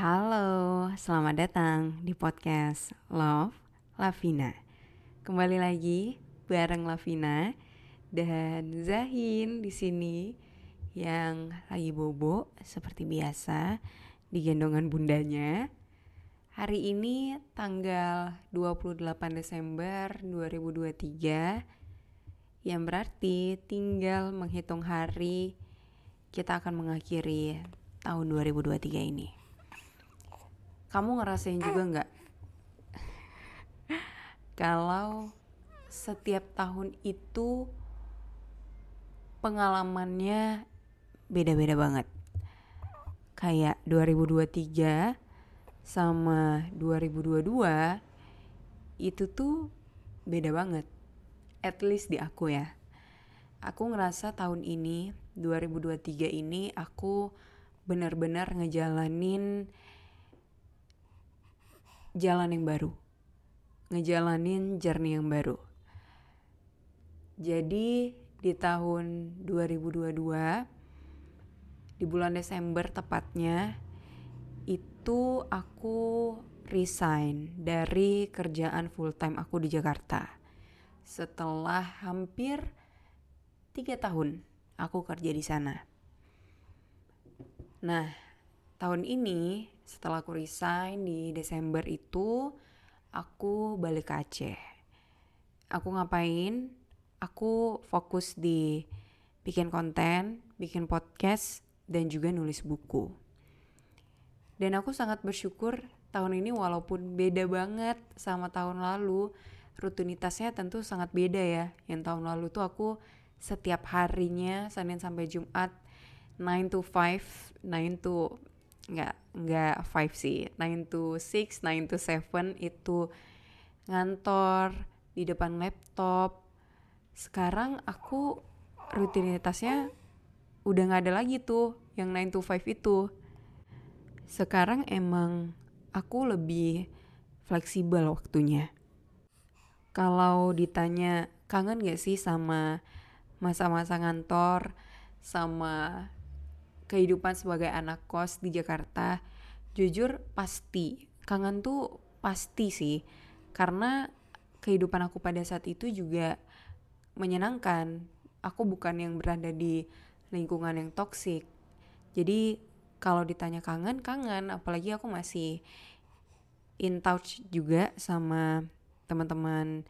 Halo, selamat datang di podcast Love Lavina. Kembali lagi bareng Lavina dan Zahin di sini yang lagi bobo seperti biasa di gendongan bundanya. Hari ini tanggal 28 Desember 2023 yang berarti tinggal menghitung hari kita akan mengakhiri tahun 2023 ini. Kamu ngerasain juga nggak kalau setiap tahun itu pengalamannya beda-beda banget. Kayak 2023 sama 2022 itu tuh beda banget. At least di aku ya. Aku ngerasa tahun ini 2023 ini aku benar-benar ngejalanin jalan yang baru. Ngejalanin journey yang baru. Jadi di tahun 2022 di bulan Desember tepatnya itu aku resign dari kerjaan full time aku di Jakarta setelah hampir tiga tahun aku kerja di sana. Nah, tahun ini setelah aku resign di Desember itu aku balik ke Aceh. Aku ngapain? Aku fokus di bikin konten, bikin podcast, dan juga nulis buku. Dan aku sangat bersyukur tahun ini walaupun beda banget sama tahun lalu, rutinitasnya tentu sangat beda ya. Yang tahun lalu tuh aku setiap harinya Senin sampai Jumat 9 to 5, 9 to nggak nggak 5 sih, 9 to 6, 9 to 7 itu ngantor di depan laptop. Sekarang aku rutinitasnya udah nggak ada lagi tuh yang 9 to 5 itu. Sekarang emang aku lebih fleksibel waktunya. Kalau ditanya kangen gak sih sama masa-masa ngantor, sama kehidupan sebagai anak kos di Jakarta, jujur pasti. Kangen tuh pasti sih, karena kehidupan aku pada saat itu juga menyenangkan. Aku bukan yang berada di lingkungan yang toksik. Jadi kalau ditanya kangen, kangen. Apalagi aku masih in touch juga sama teman-teman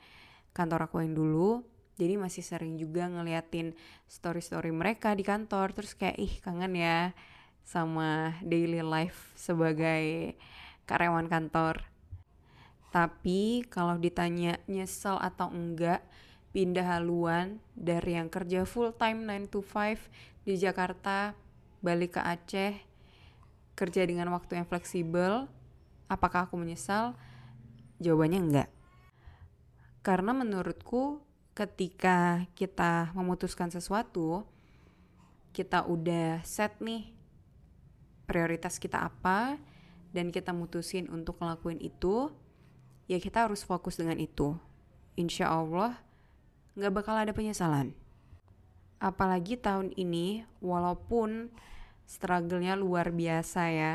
kantor aku yang dulu. Jadi masih sering juga ngeliatin story-story mereka di kantor. Terus kayak ih kangen ya sama daily life sebagai karyawan kantor. Tapi kalau ditanya nyesel atau enggak pindah haluan dari yang kerja full time 9 to 5 di Jakarta balik ke Aceh kerja dengan waktu yang fleksibel apakah aku menyesal jawabannya enggak karena menurutku ketika kita memutuskan sesuatu kita udah set nih prioritas kita apa dan kita mutusin untuk ngelakuin itu ya kita harus fokus dengan itu insya Allah nggak bakal ada penyesalan. Apalagi tahun ini, walaupun struggle-nya luar biasa ya,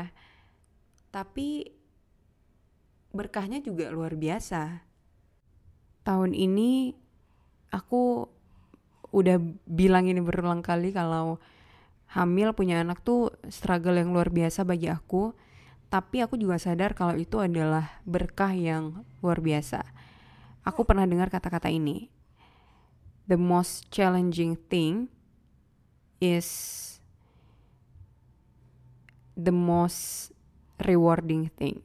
tapi berkahnya juga luar biasa. Tahun ini aku udah bilang ini berulang kali kalau hamil punya anak tuh struggle yang luar biasa bagi aku. Tapi aku juga sadar kalau itu adalah berkah yang luar biasa. Aku pernah dengar kata-kata ini the most challenging thing is the most rewarding thing.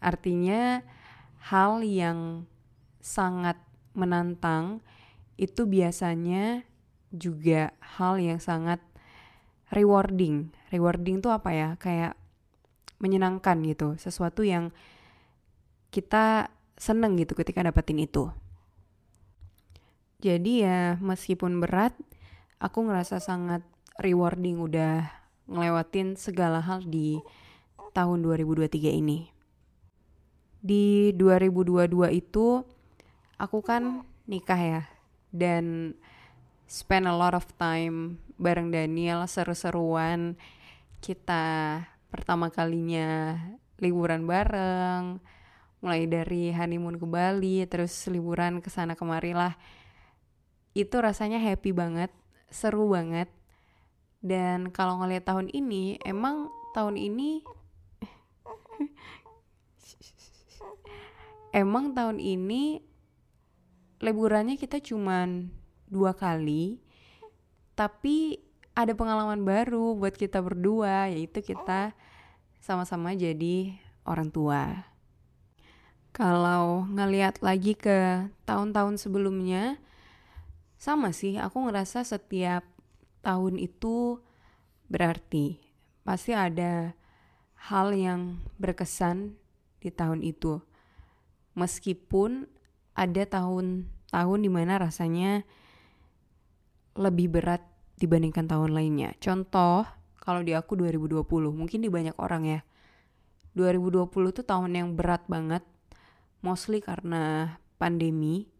Artinya hal yang sangat menantang itu biasanya juga hal yang sangat rewarding. Rewarding tuh apa ya? Kayak menyenangkan gitu, sesuatu yang kita seneng gitu ketika dapetin itu. Jadi ya meskipun berat, aku ngerasa sangat rewarding udah ngelewatin segala hal di tahun 2023 ini. Di 2022 itu aku kan nikah ya dan spend a lot of time bareng Daniel seru-seruan. Kita pertama kalinya liburan bareng mulai dari honeymoon ke Bali terus liburan ke sana kemari lah. Itu rasanya happy banget seru banget. Dan kalau ngeliat tahun ini emang tahun ini emang tahun ini liburannya kita cuman dua kali tapi ada pengalaman baru buat kita berdua yaitu kita sama-sama jadi orang tua. Kalau ngeliat lagi ke tahun-tahun sebelumnya sama sih aku ngerasa setiap tahun itu berarti. Pasti ada hal yang berkesan di tahun itu. Meskipun ada tahun-tahun di mana rasanya lebih berat dibandingkan tahun lainnya. Contoh, kalau di aku 2020, mungkin di banyak orang ya. 2020 tuh tahun yang berat banget, mostly karena pandemi.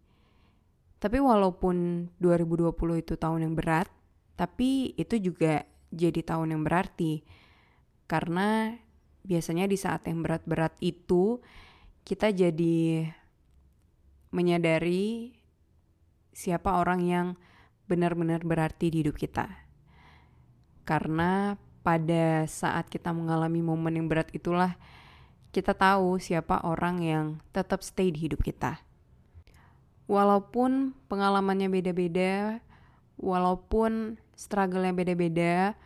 Tapi walaupun 2020 itu tahun yang berat, tapi itu juga jadi tahun yang berarti. Karena biasanya di saat yang berat-berat itu kita jadi menyadari siapa orang yang benar-benar berarti di hidup kita. Karena pada saat kita mengalami momen yang berat itulah kita tahu siapa orang yang tetap stay di hidup kita. Walaupun pengalamannya beda-beda, walaupun struggle-nya beda-beda,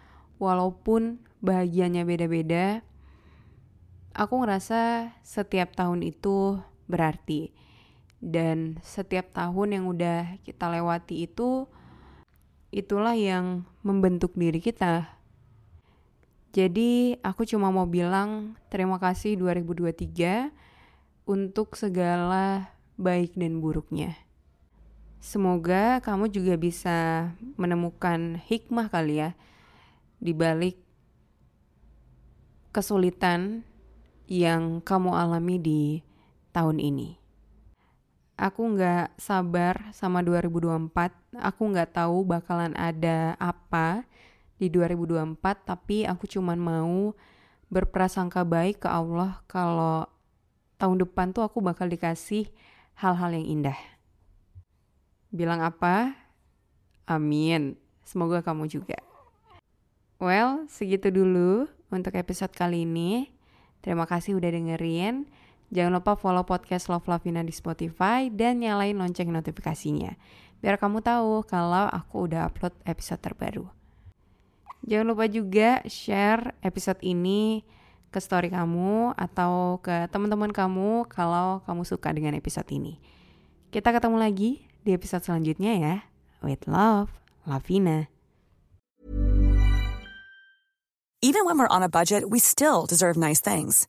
walaupun bahagianya beda-beda, aku ngerasa setiap tahun itu berarti. Dan setiap tahun yang udah kita lewati itu itulah yang membentuk diri kita. Jadi aku cuma mau bilang terima kasih 2023 untuk segala baik dan buruknya. Semoga kamu juga bisa menemukan hikmah kali ya di balik kesulitan yang kamu alami di tahun ini. Aku nggak sabar sama 2024. Aku nggak tahu bakalan ada apa di 2024. Tapi aku cuman mau berprasangka baik ke Allah kalau tahun depan tuh aku bakal dikasih hal-hal yang indah. Bilang apa? Amin. Semoga kamu juga. Well, segitu dulu untuk episode kali ini. Terima kasih udah dengerin. Jangan lupa follow podcast Love Lavina di Spotify dan nyalain lonceng notifikasinya. Biar kamu tahu kalau aku udah upload episode terbaru. Jangan lupa juga share episode ini ke story kamu atau ke teman-teman kamu kalau kamu suka dengan episode ini. Kita ketemu lagi di episode selanjutnya ya. With love, Lavina. Even when we're on a budget, we still deserve nice things.